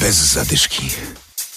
Bez zadyszki.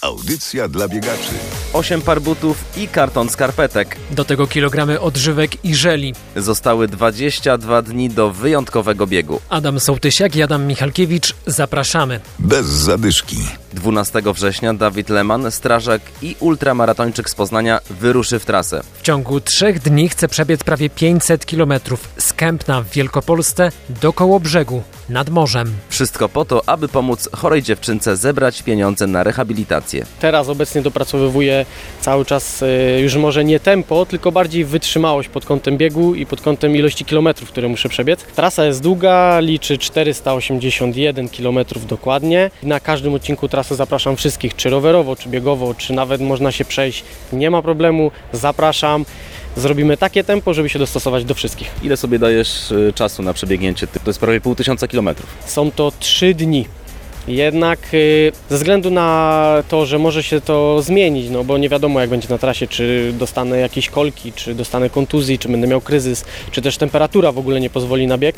Audycja dla biegaczy. 8 par butów i karton skarpetek. Do tego kilogramy odżywek i żeli. Zostały 22 dni do wyjątkowego biegu. Adam Sołtysiak i Adam Michalkiewicz, zapraszamy. Bez zadyszki. 12 września Dawid Leman, strażak i ultramaratończyk z Poznania wyruszy w trasę. W ciągu trzech dni chce przebiec prawie 500 km z Kępna w Wielkopolsce do Kołobrzegu, nad morzem. Wszystko po to, aby pomóc chorej dziewczynce zebrać pieniądze na rehabilitację. Teraz obecnie dopracowywuję cały czas y, już może nie tempo, tylko bardziej wytrzymałość pod kątem biegu i pod kątem ilości kilometrów, które muszę przebiec. Trasa jest długa, liczy 481 km dokładnie. Na każdym odcinku trasy zapraszam wszystkich, czy rowerowo, czy biegowo, czy nawet można się przejść. Nie ma problemu, zapraszam. Zrobimy takie tempo, żeby się dostosować do wszystkich. Ile sobie dajesz y, czasu na przebiegnięcie? To jest prawie pół tysiąca kilometrów. Są to trzy dni. Jednak y, ze względu na to, że może się to zmienić, no bo nie wiadomo jak będzie na trasie, czy dostanę jakieś kolki, czy dostanę kontuzji, czy będę miał kryzys, czy też temperatura w ogóle nie pozwoli na bieg.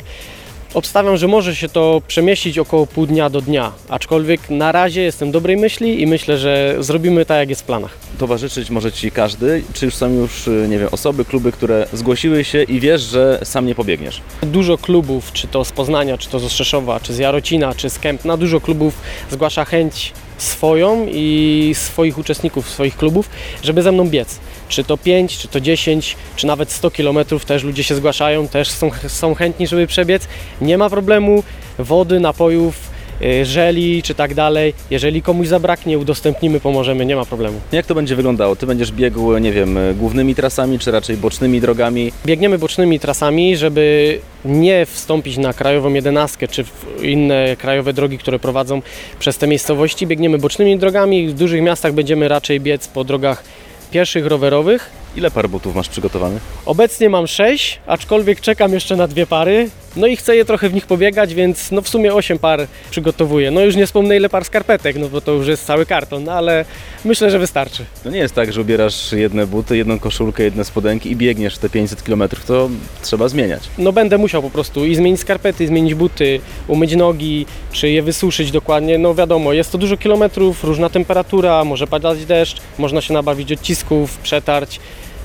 Obstawiam, że może się to przemieścić około pół dnia do dnia, aczkolwiek na razie jestem dobrej myśli i myślę, że zrobimy tak jak jest w planach. Towarzyszyć może Ci każdy, czy już są już, y, nie wiem, osoby, kluby, które zgłosiły się i wiesz, że sam nie pobiegniesz? Dużo klubów, czy to z Poznania, czy to z Ostrzeszowa, czy z Jarocina, czy z Kępna, dużo klubów zgłasza chęć swoją i swoich uczestników, swoich klubów, żeby ze mną biec. Czy to 5, czy to 10, czy nawet 100 km też ludzie się zgłaszają, też są, są chętni, żeby przebiec. Nie ma problemu, wody, napojów, żeli czy tak dalej. Jeżeli komuś zabraknie, udostępnimy, pomożemy, nie ma problemu. Jak to będzie wyglądało? Ty będziesz biegł, nie wiem, y, głównymi trasami, czy raczej bocznymi drogami? Biegniemy bocznymi trasami, żeby nie wstąpić na krajową jedenastkę czy inne krajowe drogi, które prowadzą przez te miejscowości. Biegniemy bocznymi drogami. W dużych miastach będziemy raczej biec po drogach pieszych, rowerowych. Ile par butów masz przygotowanych? Obecnie mam 6, aczkolwiek czekam jeszcze na dwie pary. No i chcę je trochę w nich pobiegać, więc no w sumie 8 par przygotowuję. No już nie wspomnę ile par skarpetek, no bo to już jest cały karton, no ale myślę, że wystarczy. To nie jest tak, że ubierasz jedne buty, jedną koszulkę, jedne spodenki i biegniesz te 500 km. To trzeba zmieniać. No będę musiał po prostu i zmienić skarpety, i zmienić buty, umyć nogi, czy je wysuszyć dokładnie. No wiadomo, jest to dużo kilometrów, różna temperatura, może padać deszcz, można się nabawić odcisków, przetarć.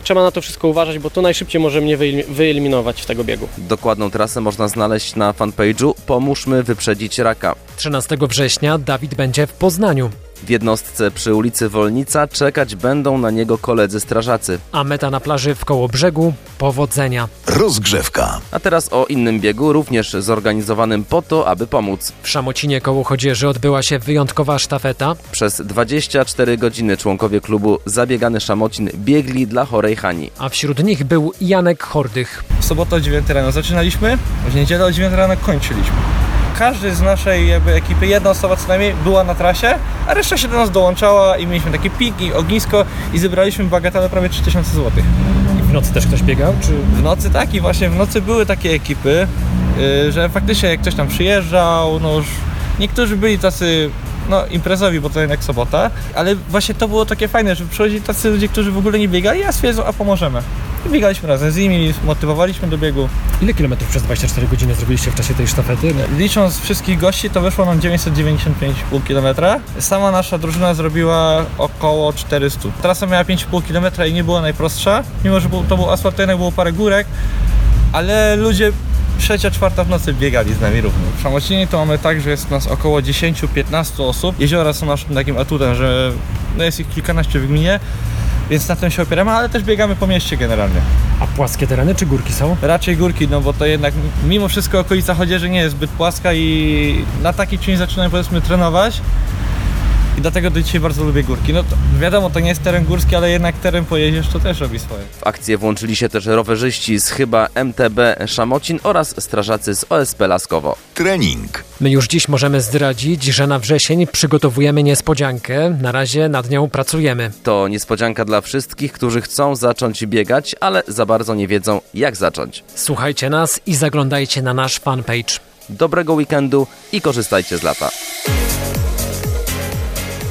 Trzeba na to wszystko uważać, bo to najszybciej może mnie wyel- wyeliminować w tego biegu. Dokładną trasę można znaleźć na fanpage'u Pomóżmy wyprzedzić raka. 13 września Dawid będzie w Poznaniu, W jednostce przy ulicy Wolnica czekać będą na niego koledzy strażacy. a meta na plaży w Kołobrzegu powodzenia. Rozgrzewka. A teraz o innym biegu, również zorganizowanym po to, aby pomóc. W Szamocinie koło Chodzieży odbyła się wyjątkowa sztafeta. Przez 24 godziny członkowie klubu Zabiegany Szamocin biegli dla chorej Hani. A wśród nich był Janek Hordych. W sobotę o 9 rano zaczynaliśmy, w niedzielę o 9 rano kończyliśmy. Każdy z naszej jakby ekipy, jedna osoba co najmniej była na trasie, a reszta się do nas dołączała i mieliśmy takie piki, ognisko i zebraliśmy bagatelle prawie 3000 zł. I w nocy też ktoś biegał, czy... W nocy tak i właśnie w nocy były takie ekipy, yy, że faktycznie jak ktoś tam przyjeżdżał, no już niektórzy byli tacy no imprezowi, bo to jednak sobota, ale właśnie to było takie fajne, że przychodzili tacy ludzie, którzy w ogóle nie biegali, a stwierdzą, a pomożemy. I biegaliśmy razem z nimi, motywowaliśmy do biegu. Ile kilometrów przez 24 godziny zrobiliście w czasie tej sztafety? Licząc wszystkich gości, to wyszło nam 995,5 km. Sama nasza drużyna zrobiła około 400. Trasa miała 5,5 km i nie była najprostsza, mimo że to był asfalt, to jednak było parę górek, ale ludzie trzecia, czwarta w nocy biegali z nami równo. W Szamocinie to mamy tak, że jest nas około 10-15 osób. Jeziora są naszym takim atutem, że no jest ich kilkanaście w gminie, więc na tym się opieramy, ale też biegamy po mieście generalnie. A płaskie tereny czy górki są? Raczej górki, no bo to jednak mimo wszystko okolica Chodzieży nie jest zbyt płaska i na taki czynnik zaczynamy powiedzmy trenować. I dlatego do dzisiaj bardzo lubię górki. No to wiadomo, to nie jest teren górski, ale jednak teren pojedziesz, to też robi swoje. W akcję włączyli się też rowerzyści z chyba MTB Szamocin oraz strażacy z OSP Laskowo. Trening. My już dziś możemy zdradzić, że na wrzesień przygotowujemy niespodziankę. Na razie nad nią pracujemy. To niespodzianka dla wszystkich, którzy chcą zacząć biegać, ale za bardzo nie wiedzą jak zacząć. Słuchajcie nas i zaglądajcie na nasz fanpage. Dobrego weekendu i korzystajcie z lata.